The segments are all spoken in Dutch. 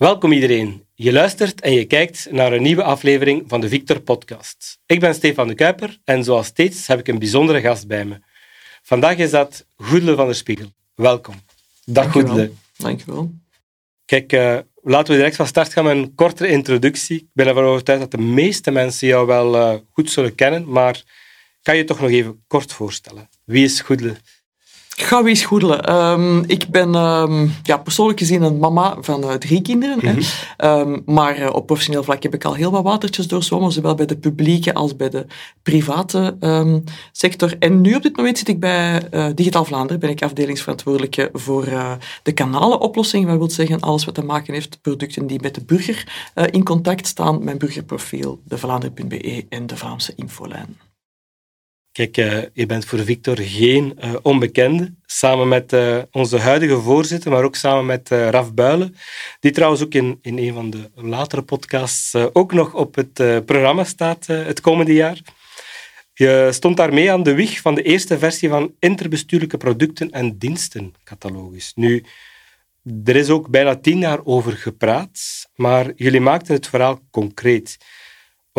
Welkom iedereen. Je luistert en je kijkt naar een nieuwe aflevering van de Victor Podcast. Ik ben Stefan de Kuiper en zoals steeds heb ik een bijzondere gast bij me. Vandaag is dat Goedele van der Spiegel. Welkom. Dag Goedele. Dankjewel. Kijk, uh, laten we direct van start gaan met een kortere introductie. Ik ben ervan overtuigd dat de meeste mensen jou wel uh, goed zullen kennen, maar kan je toch nog even kort voorstellen? Wie is Goedele? Ga eens goedelen. Um, ik ben um, ja, persoonlijk gezien een mama van uh, drie kinderen. Mm -hmm. um, maar uh, op professioneel vlak heb ik al heel wat watertjes doorzwommen, zowel bij de publieke als bij de private sector. En nu op dit moment zit ik bij uh, Digitaal Vlaanderen, ben ik afdelingsverantwoordelijke voor de kanalenoplossing. Dat wil zeggen alles wat te maken heeft producten die met de burger in contact staan. Mijn burgerprofiel, de Vlaanderen.be en de Vlaamse infolijn. Uh, je bent voor Victor geen uh, onbekende. Samen met uh, onze huidige voorzitter, maar ook samen met Raf Builen, die trouwens ook in, in een van de latere podcasts ook nog op het programma staat het komende jaar. Je stond daarmee aan de wieg van de eerste versie van interbestuurlijke producten en diensten catalogus. Nu, er is ook bijna tien jaar over gepraat, maar jullie maakten het verhaal concreet.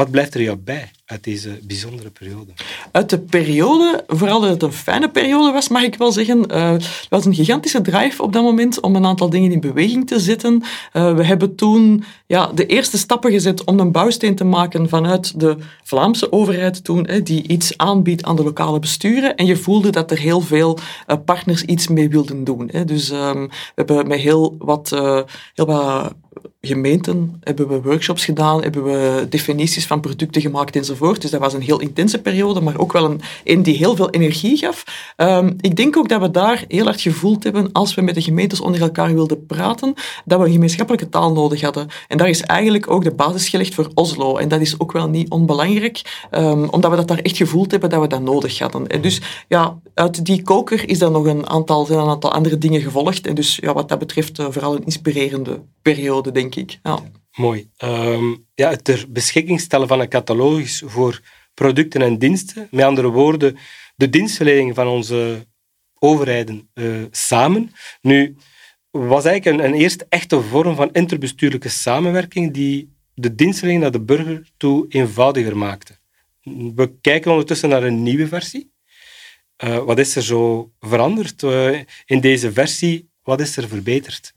Wat blijft er jou bij uit deze bijzondere periode? Uit de periode, vooral dat het een fijne periode was, mag ik wel zeggen. Uh, het was een gigantische drive op dat moment om een aantal dingen in beweging te zetten. Uh, we hebben toen ja, de eerste stappen gezet om een bouwsteen te maken vanuit de Vlaamse overheid toen, die iets aanbiedt aan de lokale besturen. En je voelde dat er heel veel uh, partners iets mee wilden doen. Dus um, we hebben met heel wat, heel wat gemeenten hebben we workshops gedaan, hebben we definities van producten gemaakt enzovoort. Dus dat was een heel intense periode, maar ook wel een, een die heel veel energie gaf. Um, ik denk ook dat we daar heel hard gevoeld hebben, als we met de gemeentes onder elkaar wilden praten, dat we een gemeenschappelijke taal nodig hadden. En daar is eigenlijk ook de basis gelegd voor Oslo. En dat is ook wel niet onbelangrijk, um, omdat we dat daar echt gevoeld hebben dat we dat nodig hadden. En dus ja, uit die koker is er nog een aantal, zijn een aantal andere dingen gevolgd. En dus ja, wat dat betreft uh, vooral een inspirerende periode, denk ik. Ja. Mooi. Um, ja, het ter beschikking stellen van een catalogus voor producten en diensten, met andere woorden, de dienstverlening van onze overheden uh, samen. Nu, was eigenlijk een, eerste echte vorm van interbestuurlijke samenwerking die de dienstverlening naar de burger toe eenvoudiger maakte. We kijken ondertussen naar een nieuwe versie. Uh, wat is er zo veranderd uh, in deze versie? Wat is er verbeterd?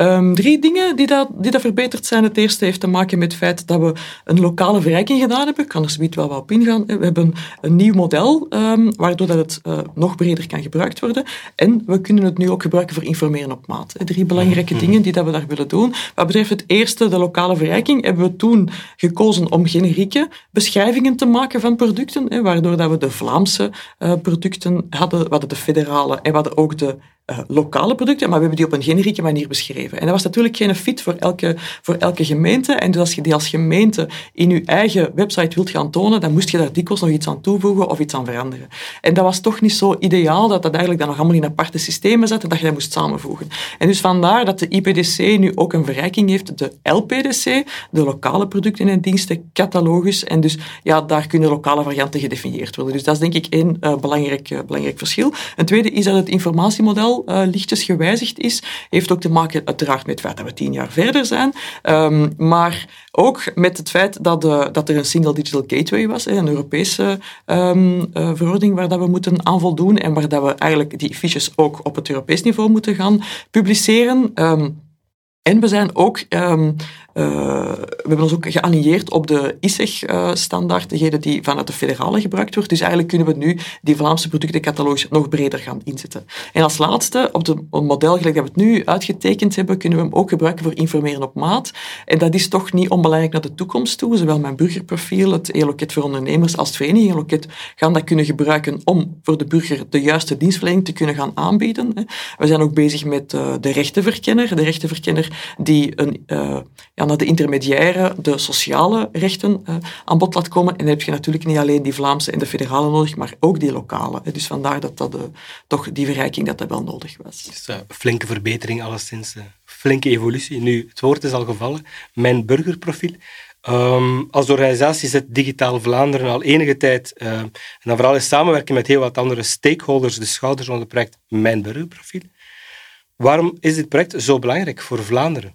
Um, drie dingen die dat, die dat verbeterd zijn. Het eerste heeft te maken met het feit dat we een lokale verrijking gedaan hebben. Ik kan er zoiets wel wat op ingaan. We hebben een nieuw model, um, waardoor dat het uh, nog breder kan gebruikt worden. En we kunnen het nu ook gebruiken voor informeren op maat. Drie belangrijke mhm. dingen die dat we daar willen doen. Wat betreft het eerste, de lokale verrijking, hebben we toen gekozen om generieke beschrijvingen te maken van producten, waardoor dat we de Vlaamse uh, producten hadden, we hadden de federale en we hadden ook de uh, lokale producten, maar we hebben die op een generieke manier beschreven. En dat was natuurlijk geen fit voor elke, voor elke gemeente. En dus als je die als gemeente in je eigen website wilt gaan tonen, dan moest je daar dikwijls nog iets aan toevoegen of iets aan veranderen. En dat was toch niet zo ideaal dat dat eigenlijk dan nog allemaal in aparte systemen zat en dat je dat moest samenvoegen. En dus vandaar dat de IPDC nu ook een verrijking heeft, de LPDC, de lokale producten en diensten catalogus. En dus ja, daar kunnen lokale varianten gedefinieerd worden. Dus dat is denk ik één uh, belangrijk, uh, belangrijk verschil. Een tweede is dat het informatiemodel uh, lichtjes gewijzigd is. Heeft ook te maken uiteraard met het feit dat we tien jaar verder zijn. Um, maar ook met het feit dat, de, dat er een Single Digital Gateway was, een Europese um, verordening waar dat we moeten aan voldoen en waar dat we eigenlijk die fiches ook op het Europees niveau moeten gaan publiceren. Um, en we zijn ook um, uh, we hebben ons ook geallieerd op de ISEG-standaard, degene die vanuit de federale gebruikt wordt. Dus eigenlijk kunnen we nu die Vlaamse productencatalogus nog breder gaan inzetten. En als laatste, op het model gelijk dat we het nu uitgetekend hebben, kunnen we hem ook gebruiken voor informeren op maat. En dat is toch niet onbelangrijk naar de toekomst toe. Zowel mijn burgerprofiel, het e-loket voor ondernemers, als het vereniging gaan dat kunnen gebruiken om voor de burger de juiste dienstverlening te kunnen gaan aanbieden. We zijn ook bezig met uh, de rechtenverkenner. De rechtenverkenner die uh, ja, naar de intermediaire, de sociale rechten uh, aan bod laat komen. En dan heb je natuurlijk niet alleen die Vlaamse en de federale nodig, maar ook die lokale. Dus vandaar dat, dat uh, toch die verrijking dat dat wel nodig was. Dus, flinke verbetering, alleszins. flinke evolutie. Nu, het woord is al gevallen. Mijn burgerprofiel. Um, als organisatie zit Digitaal Vlaanderen al enige tijd, en dan vooral in samenwerking met heel wat andere stakeholders, de schouders onder het project Mijn Burgerprofiel. Waarom is dit project zo belangrijk voor Vlaanderen?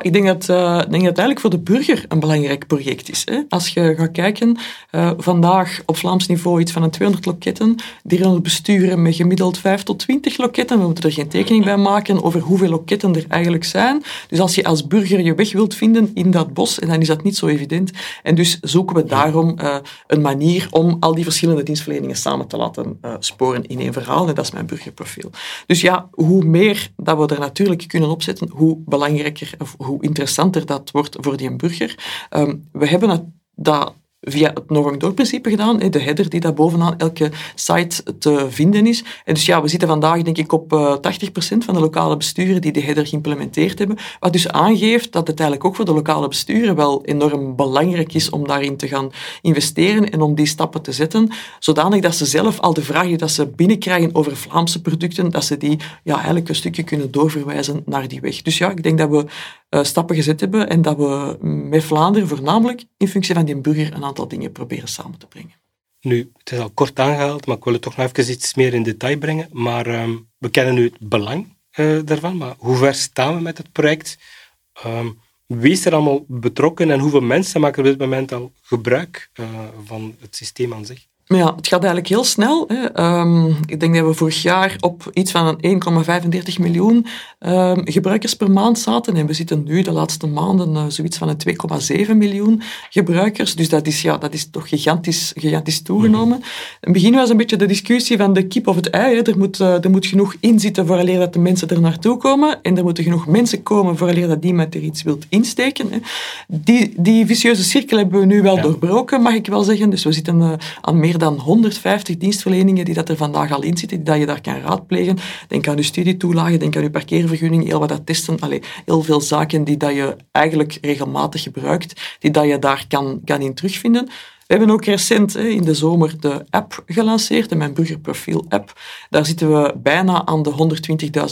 Ik denk dat, uh, denk dat het eigenlijk voor de burger een belangrijk project is. Hè. Als je gaat kijken, uh, vandaag op Vlaams niveau iets van een 200 loketten, 300 besturen met gemiddeld 5 tot 20 loketten. We moeten er geen tekening bij maken over hoeveel loketten er eigenlijk zijn. Dus als je als burger je weg wilt vinden in dat bos, dan is dat niet zo evident. En dus zoeken we daarom uh, een manier om al die verschillende dienstverleningen samen te laten sporen in één verhaal. En dat is mijn burgerprofiel. Dus ja, hoe meer dat we er natuurlijk kunnen opzetten, hoe belangrijker hoe interessanter dat wordt voor die burger. Um, we hebben dat via het Norang-Door-principe gedaan, de header die daar bovenaan elke site te vinden is. En dus ja, we zitten vandaag denk ik op 80% eh, van de lokale besturen die de header geïmplementeerd hebben, wat dus aangeeft dat het eigenlijk ook voor de lokale besturen wel enorm belangrijk is om daarin te gaan investeren en om die stappen te zetten, zodanig dat ze zelf al de vragen die ze binnenkrijgen over Vlaamse producten, dat ze die ja, eigenlijk een stukje kunnen doorverwijzen naar die weg. Dus ja, ik denk dat we uh, stappen gezet hebben en dat we met Vlaanderen voornamelijk in functie van die burger een dingen proberen samen te brengen. Nu, het is al kort aangehaald, maar ik wil het toch nog even iets meer in detail brengen. Maar um, we kennen nu het belang uh, daarvan, maar hoe ver staan we met het project? Um, wie is er allemaal betrokken en hoeveel mensen maken op dit moment al gebruik uh, van het systeem aan zich? Maar ja, het gaat eigenlijk heel snel. Hè. Um, ik denk dat we vorig jaar op iets van 1,35 miljoen um, gebruikers per maand zaten. En we zitten nu de laatste maanden uh, zoiets van een 2,7 miljoen gebruikers. Dus dat is, ja, dat is toch gigantisch, gigantisch toegenomen. In het begin was een beetje de discussie van de kip of het ei. Hè. Er, moet, uh, er moet genoeg in zitten vooraleer dat de mensen er naartoe komen. En er moeten genoeg mensen komen vooraleer dat iemand er iets wilt insteken. Hè. Die, die vicieuze cirkel hebben we nu wel ja. doorbroken, mag ik wel zeggen. Dus we zitten uh, aan meer dan 150 dienstverleningen die dat er vandaag al in zitten, die dat je daar kan raadplegen. Denk aan je studietoelagen, denk aan je parkeervergunning, heel wat dat testen. Heel veel zaken die dat je eigenlijk regelmatig gebruikt, die dat je daar kan, kan in terugvinden. We hebben ook recent in de zomer de app gelanceerd, de Mijn Burgerprofiel app. Daar zitten we bijna aan de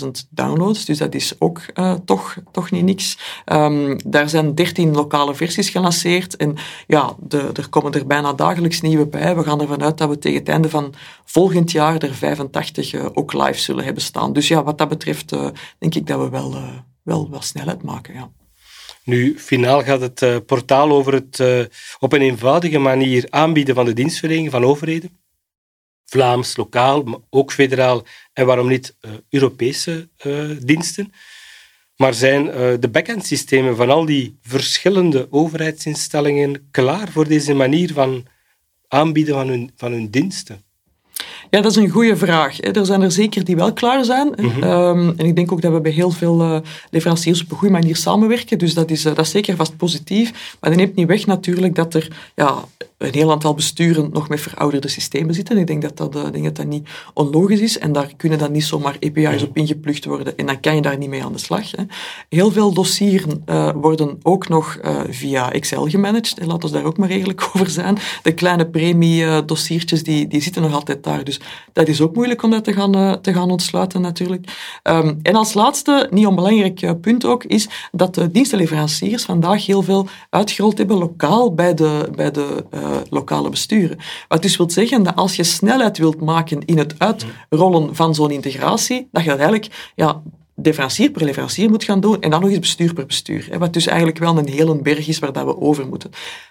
120.000 downloads, dus dat is ook uh, toch, toch niet niks. Um, daar zijn 13 lokale versies gelanceerd en ja, de, er komen er bijna dagelijks nieuwe bij. We gaan ervan uit dat we tegen het einde van volgend jaar er 85 uh, ook live zullen hebben staan. Dus ja, wat dat betreft uh, denk ik dat we wel, wel, wel snelheid maken. Ja. Nu, finaal gaat het uh, portaal over het uh, op een eenvoudige manier aanbieden van de dienstverlening van overheden. Vlaams, lokaal, maar ook federaal en waarom niet uh, Europese diensten. Maar zijn de backend systemen van al die verschillende overheidsinstellingen klaar voor deze manier van aanbieden van van hun diensten? Ja, dat is een goede vraag. Er zijn er zeker die wel klaar zijn. Mhm. Ehm, en ik denk ook dat we bij heel veel uh, leveranciers op een goede manier samenwerken. Dus dat is, uh, dat is zeker vast positief. Maar dat neemt niet weg natuurlijk dat er ja, een heel aantal besturen nog met verouderde systemen zitten. Ik denk dat dat, uh, denk dat, dat niet onlogisch is. En daar kunnen dan niet zomaar API's op ingeplucht worden. En dan kan je daar niet mee aan de slag. Hè. Heel veel dossieren worden ook nog via Excel gemanaged. Laten we daar ook maar redelijk over zijn. De kleine premie-dossiertjes die, die zitten nog altijd daar. Dus dat is ook moeilijk om dat te gaan, uh, te gaan ontsluiten natuurlijk. Um, en als laatste, niet onbelangrijk uh, punt ook, is dat de dienstenleveranciers vandaag heel veel uitgerold hebben lokaal bij de, bij de uh, lokale besturen. Wat dus wil zeggen dat als je snelheid wilt maken in het uitrollen van zo'n integratie, dat je eigenlijk ja, leverancier per leverancier moet gaan doen en dan nog eens bestuur per bestuur. Wat dus eigenlijk wel een hele berg is waar dat we over moeten.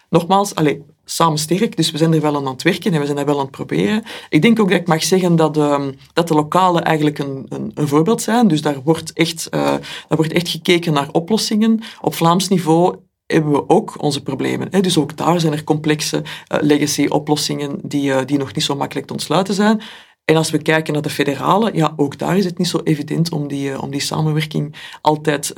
Nogmaals, allez, samen sterk, dus we zijn er wel aan het werken en we zijn er wel aan het proberen. Ik denk ook dat ik mag zeggen dat, uh, dat de lokalen eigenlijk een, een, een, voorbeeld zijn. Dus daar wordt, echt, uh, daar wordt echt gekeken naar oplossingen. Op Vlaams niveau hebben we ook onze problemen. Hè? Dus ook daar zijn er complexe uh, legacy-oplossingen die, die nog niet zo makkelijk te ontsluiten zijn. En als we kijken naar de federale, ja, ook daar is het niet zo evident om die, om die samenwerking altijd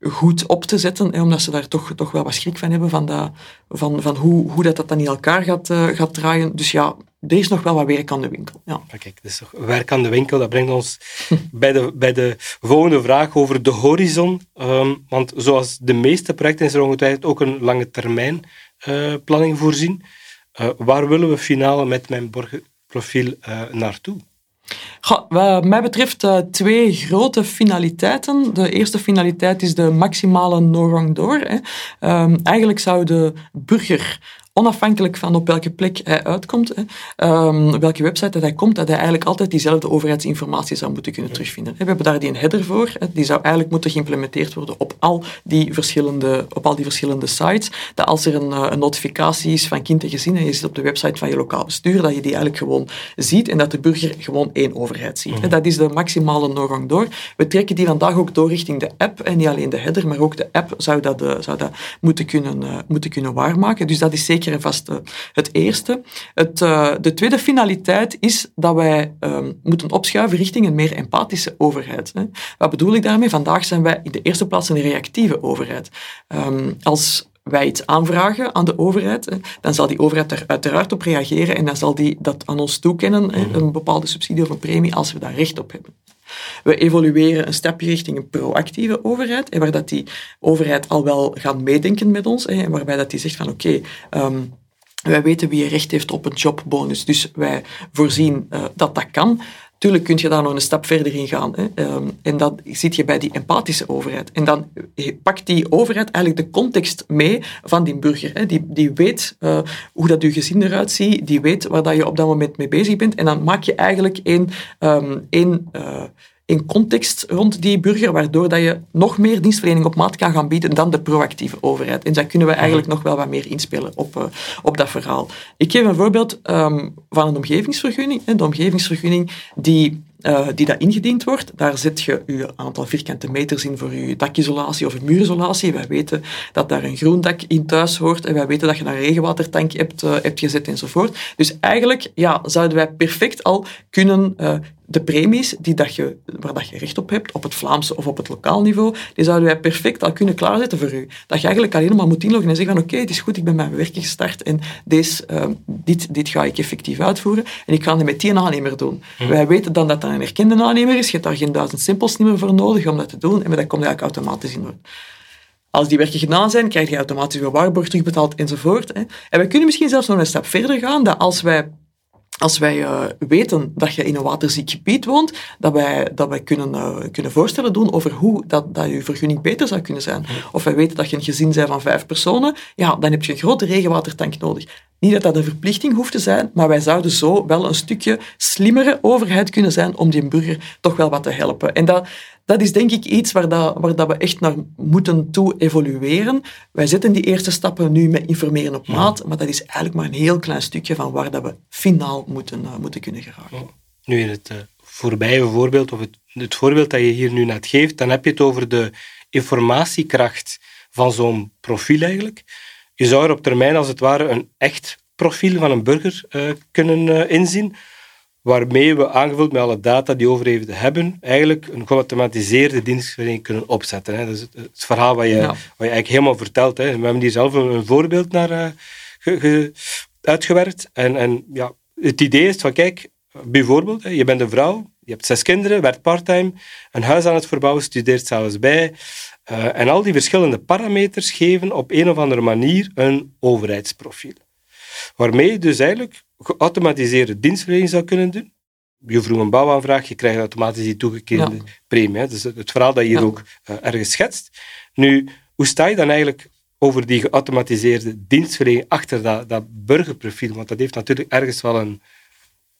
goed op te zetten, hè, omdat ze daar toch, toch wel wat schrik van hebben van, dat, van, van hoe, hoe dat, dat dan in elkaar gaat, uh, gaat draaien. Dus ja, er is nog wel wat werk aan de winkel. Ja. Kijk, dus werk aan de winkel, dat brengt ons bij, de, bij de volgende vraag over de horizon. Um, want zoals de meeste projecten is er ongetwijfeld ook een lange termijn planning voorzien. Waar willen we finaal met mijn borgenprofiel naartoe? wat mij betreft uh, twee grote finaliteiten. De eerste finaliteit is de maximale no wrong door. Um, eigenlijk zou de burger onafhankelijk van op welke plek hij uitkomt, hè, um, welke website dat hij komt, dat hij eigenlijk altijd diezelfde overheidsinformatie zou moeten kunnen terugvinden. We hebben daar die een header voor, die zou eigenlijk moeten geïmplementeerd worden op al die verschillende, op al die verschillende sites, dat als er een, eh, een notificatie is van kind en gezin en je zit op de website van je lokaal bestuur, dat je die eigenlijk gewoon ziet en dat de burger gewoon één overheid ziet. Dat is de maximale doorgang door. We trekken die vandaag ook door richting de app en niet alleen de header, maar ook de app zou dat, uh, zou dat moeten, kunnen, uh, moeten kunnen waarmaken. Dus dat is zeker en vast uh, het eerste. Het, de tweede finaliteit is dat wij ehm, moeten opschuiven richting een meer empathische overheid. Hè. Wat bedoel ik daarmee? Vandaag zijn wij in de eerste plaats een reactieve overheid. Um, als wij iets aanvragen aan de overheid, dan zal die overheid er uiteraard op reageren en dan zal die dat aan ons toekennen, mhm. een bepaalde subsidie of een premie, als we daar recht op hebben. We evolueren een stapje richting een proactieve overheid, waar dat die overheid al wel gaat meedenken met ons, en waarbij dat die zegt van oké, ehm, wij weten wie recht heeft op een jobbonus, dus wij voorzien uh, dat dat kan. Tuurlijk kun je daar nog een stap verder in gaan. Hè. Ehm, en dat zit je bij die empathische overheid. En dan pakt die overheid eigenlijk de context mee van die burger. Hè. Die, die weet uh, hoe dat je gezin eruit ziet, die weet waar dat je op dat moment mee bezig bent. En dan maak je eigenlijk één, um, één uh, in context rond die burger, waardoor dat je nog meer dienstverlening op maat kan gaan bieden dan de proactieve overheid. En daar kunnen we eigenlijk nog wel wat meer inspelen op, uh, op dat verhaal. Ik geef een voorbeeld um, van een omgevingsvergunning. De omgevingsvergunning die uh, die dat ingediend wordt. Daar zet je je aantal vierkante meters in voor je dakisolatie of muurisolatie. Wij weten dat daar een groen dak in thuis hoort en wij weten dat je een regenwatertank hebt, uh, hebt gezet enzovoort. Dus eigenlijk ja, zouden wij perfect al kunnen uh, de premies die dat je, waar dat je recht op hebt, op het Vlaamse of op het lokaal niveau, die zouden wij perfect al kunnen klaarzetten voor u. Dat je eigenlijk alleen maar moet inloggen en zeggen van oké, het is goed, ik ben mijn werking gestart en deze, uh, dit, dit ga ik effectief uitvoeren en ik ga het met die aannemer doen. Hm. Wij weten dan dat dat een erkende aannemer is, je hebt daar geen duizend simpels meer voor nodig om dat te doen en dat komt eigenlijk automatisch in orde. Als die werken gedaan zijn, krijg je automatisch weer waarborg terugbetaald enzovoort. Hè. En we kunnen misschien zelfs nog een stap verder gaan, dat als wij als wij uh, weten dat je in een waterziek gebied woont, dat wij, dat wij kunnen, uh, kunnen voorstellen doen over hoe dat, dat je vergunning beter zou kunnen zijn. Of wij weten dat je een gezin bent van vijf personen, ja, dan heb je een grote regenwatertank nodig. Niet dat dat een verplichting hoeft te zijn, maar wij zouden zo wel een stukje slimmere overheid kunnen zijn om die burger toch wel wat te helpen. En dat, dat is denk ik iets waar, dat, waar dat we echt naar moeten toe evolueren. Wij zetten die eerste stappen nu met informeren op maat, maar dat is eigenlijk maar een heel klein stukje van waar dat we finaal moeten, uh, moeten kunnen geraken. Nu in het uh, voorbije voorbeeld, of het, het voorbeeld dat je hier nu net geeft, dan heb je het over de informatiekracht van zo'n profiel eigenlijk. Je zou er op termijn als het ware een echt profiel van een burger uh, kunnen inzien, waarmee we aangevuld met alle data die overheden hebben, eigenlijk een geautomatiseerde dienstverlening kunnen opzetten. Hè. Dat is het, het verhaal wat je, ja. wat je eigenlijk helemaal vertelt. Hè. We hebben hier zelf een, een voorbeeld naar uh, ge, ge, uitgewerkt. En, en ja, het idee is van, kijk, bijvoorbeeld, hè, je bent een vrouw, je hebt zes kinderen, werkt parttime, een huis aan het verbouwen, studeert zelfs bij. Uh, en al die verschillende parameters geven op een of andere manier een overheidsprofiel. Waarmee je dus eigenlijk geautomatiseerde dienstverlening zou kunnen doen. Je vroeg een bouwaanvraag, je krijgt automatisch die toegekeerde ja. premie. Hè. Dus het verhaal dat je hier ja. ook uh, ergens schetst. Nu, hoe sta je dan eigenlijk over die geautomatiseerde dienstverlening achter dat, dat burgerprofiel? Want dat heeft natuurlijk ergens wel een,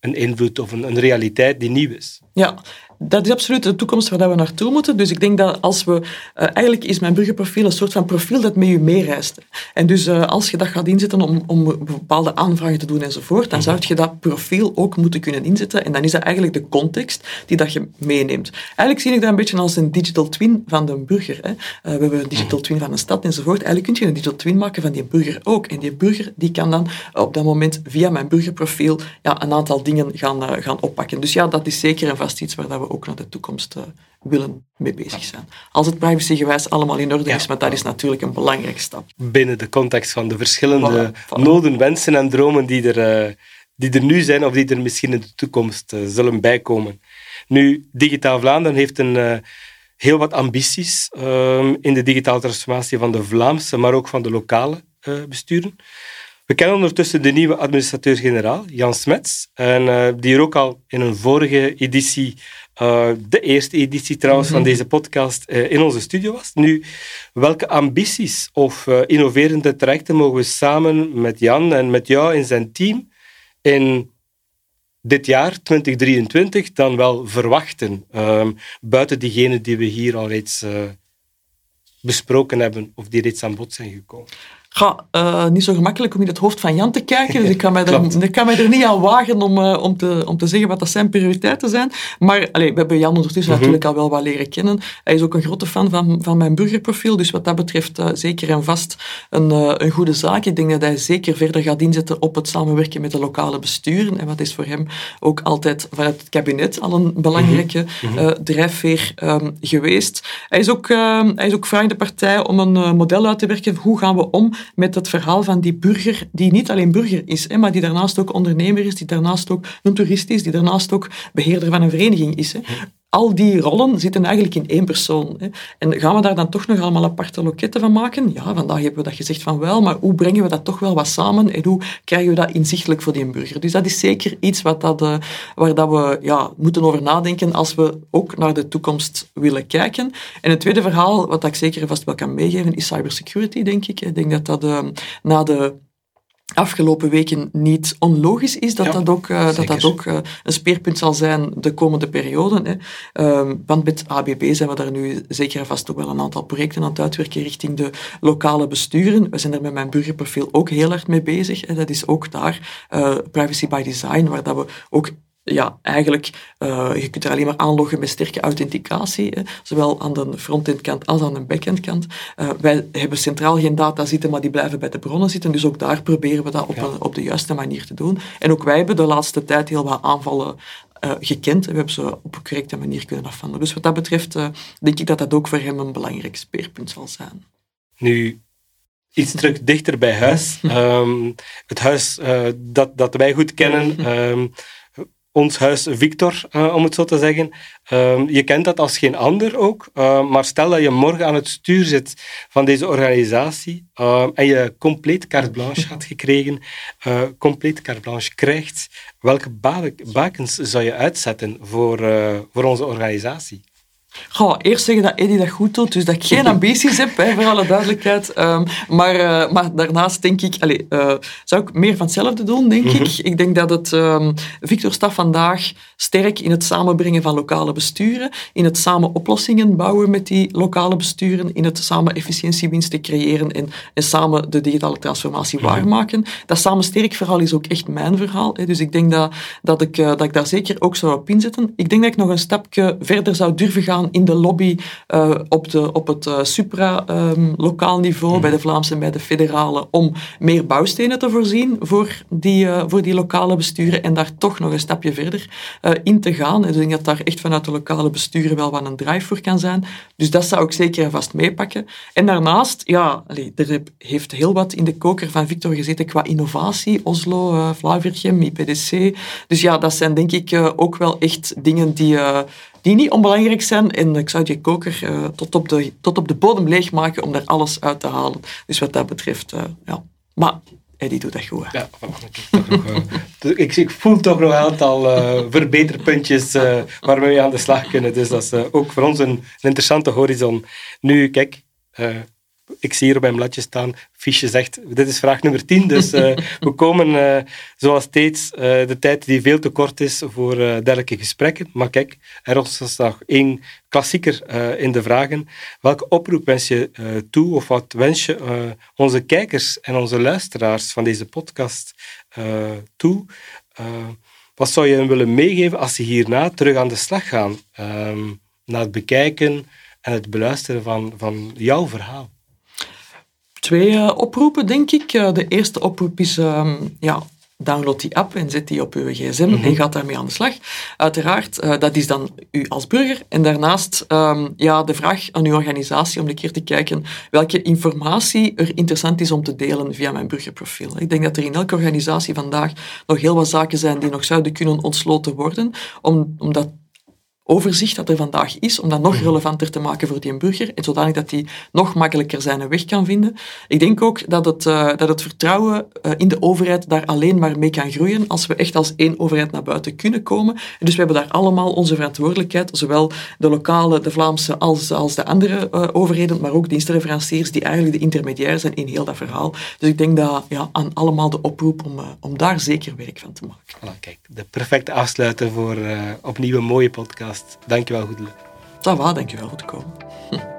een invloed of een, een realiteit die nieuw is. Ja, dat is absoluut de toekomst waar we naartoe moeten. Dus ik denk dat als we... Uh, eigenlijk is mijn burgerprofiel een soort van profiel dat met je meereist. En dus uh, als je dat gaat inzetten om, om bepaalde aanvragen te doen enzovoort, dan zou je dat profiel ook moeten kunnen inzetten. En dan is dat eigenlijk de context die dat je meeneemt. Eigenlijk zie ik dat een beetje als een digital twin van de burger. Hè. Uh, we hebben een digital twin van een stad enzovoort. Eigenlijk kun je een digital twin maken van die burger ook. En die burger die kan dan op dat moment via mijn burgerprofiel ja, een aantal dingen gaan, gaan oppakken. Dus ja, dat is zeker en vast iets waar dat we ook naar de toekomst uh, willen mee bezig zijn. Als het privacygewijs allemaal in orde ja. is, maar dat is natuurlijk een belangrijke stap. Binnen de context van de verschillende voilà, voilà. noden, wensen en dromen die er, uh, die er nu zijn of die er misschien in de toekomst uh, zullen bijkomen. Nu, Digitaal Vlaanderen heeft een, heel wat ambities ehm, in de digitale transformatie van de Vlaamse, maar ook van de lokale besturen. We kennen ondertussen de nieuwe administrateur-generaal, Jan Smets, en, uh, die er ook al in een vorige editie, uh, de eerste editie trouwens van deze podcast, uh, in onze studio was. Nu, welke ambities of innoverende trajecten mogen we samen met Jan en met jou in zijn team in dit jaar, 2023, dan wel verwachten, um, buiten diegenen die we hier al reeds besproken hebben of die reeds aan bod zijn gekomen? Ga, uh, niet zo gemakkelijk om in het hoofd van Jan te kijken. Dus ik kan mij er, ik kan mij er niet aan wagen om, uh, om, te, om te zeggen wat dat zijn prioriteiten zijn. Maar allez, we hebben Jan ondertussen mm natuurlijk al wel wat leren kennen. Hij is ook een grote fan van, van mijn burgerprofiel. Dus wat dat betreft uh, zeker en vast een, een goede zaak. Ik denk dat hij zeker verder gaat inzetten op het samenwerken met de lokale besturen. En wat is voor hem ook altijd vanuit het kabinet al een belangrijke mm drijfveer um, geweest. Hij is ook, ehm, hij is ook vraag de partij om een model uit te werken. Hoe gaan we om met het verhaal van die burger, die niet alleen burger is, hè, maar die daarnaast ook ondernemer is, die daarnaast ook een toerist is, die daarnaast ook beheerder van een vereniging is. Hè. Al die rollen zitten eigenlijk in één persoon. Hè. En gaan we daar dan toch nog allemaal aparte loketten van maken? Ja, vandaag hebben we dat gezegd van wel, maar hoe brengen we dat toch wel wat samen en hoe krijgen we dat inzichtelijk voor die burger? Dus dat is zeker iets wat dat, uh, waar dat we ja, moeten over nadenken als we ook naar de toekomst willen kijken. En het tweede verhaal, wat ik zeker vast wel kan meegeven, is cybersecurity, denk ik. Ik denk dat dat uh, na de afgelopen weken niet onlogisch is dat dat ook, uh, dat dat ook uh, een speerpunt zal zijn de komende periode. Hè. Uh, want met ABB zijn we daar nu zeker en vast ook wel een aantal projecten aan het uitwerken richting de lokale besturen. We zijn er met mijn burgerprofiel ook heel hard mee bezig. Dat is ook daar uh, privacy by design, waar dat we ook ja, eigenlijk, uh, je kunt er alleen maar aanloggen met sterke authenticatie, hè, zowel aan de frontend kant als aan de backend kant. Uh, wij hebben centraal geen data zitten, maar die blijven bij de bronnen zitten, dus ook daar proberen we dat op, een, op de juiste manier te doen. En ook wij hebben de laatste tijd heel wat aanvallen uh, gekend en we hebben ze op een correcte manier kunnen afhandelen. Dus wat dat betreft denk ik dat dat ook voor hem een belangrijk speerpunt zal zijn. Nu, iets terug dichter bij huis. um, het huis dat, dat wij goed kennen. Um, ons huis Victor, uh, om het zo te zeggen. Uh, je kent dat als geen ander ook, uh, maar stel dat je morgen aan het stuur zit van deze organisatie ehm, en je compleet carte blanche had gekregen, eh, compleet carte blanche krijgt, welke bakens zou je uitzetten voor, voor onze organisatie? Ga eerst zeggen dat Eddie dat goed doet, dus dat ik geen ambities heb, hè, voor alle duidelijkheid. Um, maar, uh, maar daarnaast denk ik, allez, uh, zou ik meer van hetzelfde doen, denk ik. Mhm. Ik denk dat het um, Victor staat vandaag sterk in het samenbrengen van lokale besturen, in het samen oplossingen bouwen met die lokale besturen, in het samen efficiëntiewinsten creëren en, en samen de digitale transformatie mhm. waarmaken. Dat samen sterk verhaal is ook echt mijn verhaal. Hè, dus ik denk dat, dat, ik, uh, dat ik daar zeker ook zou op inzetten. Ik denk dat ik nog een stapje verder zou durven gaan in de lobby uh, op, de, op het uh, supra-lokaal ehm, um, niveau, mhm. bij de Vlaamse en bij de federale, om meer bouwstenen te voorzien voor die, uh, voor die lokale besturen en daar toch nog een stapje verder in te gaan. En ik denk dat daar echt vanuit de lokale besturen wel wat een drive voor kan zijn. Dus dat zou ik zeker en vast meepakken. En daarnaast, ja, allee, er heeft heel wat in de koker van Victor gezeten qua innovatie. Oslo, uh, IPDC. Dus ja, dat zijn denk ik ook wel echt dingen die die niet onbelangrijk zijn. En ik zou die koker uh, tot, op de, tot op de bodem leegmaken om daar alles uit te halen. Dus wat dat betreft, uh, ja. Maar Eddie doet dat goed. Ja, uh, ik, ik, voel toch nog een aantal verbeterpuntjes waar we mee aan de slag kunnen. Dus dat is ook voor ons een, een interessante horizon. Nu, kijk, ik zie hier op mijn bladje staan, fiche zegt, dit is vraag nummer 10, dus uh, we komen uh, zoals steeds uh, de tijd die veel te kort is voor dergelijke gesprekken. Maar kijk, er is nog één klassieker in de vragen. Welke oproep wens je toe, of wat wens je onze kijkers en onze luisteraars van deze podcast toe? wat zou je hen willen meegeven als ze hierna terug aan de slag gaan? Um, naar het bekijken en het beluisteren van, van jouw verhaal twee uh, oproepen, denk ik. Uh, de eerste oproep is, um, ja, download die app en zet die op uw gsm mm -hmm. en gaat daarmee aan de slag. Uiteraard, uh, dat is dan u als burger. En daarnaast um, ja, de vraag aan uw organisatie om een keer te kijken welke informatie er interessant is om te delen via mijn burgerprofiel. Ik denk dat er in elke organisatie vandaag nog heel wat zaken zijn die nog zouden kunnen ontsloten worden, om, omdat overzicht dat er vandaag is, om dat nog relevanter te maken voor die burger, en zodanig dat die nog makkelijker zijn weg kan vinden. Ik denk ook dat het, uh, dat het vertrouwen uh, in de overheid daar alleen maar mee kan groeien als we echt als één overheid naar buiten kunnen komen. En dus we hebben daar allemaal onze verantwoordelijkheid, zowel de lokale, de Vlaamse, als, als de andere uh, overheden, maar ook dienstleveranciers die eigenlijk de intermediair zijn in heel dat verhaal. Dus ik denk dat ja, aan allemaal de oproep om, om daar zeker werk van te maken. Voilà, kijk, de perfecte afsluiter voor opnieuw een mooie podcast. Dankjewel, Goedele. Ça va, dankjewel voor komen.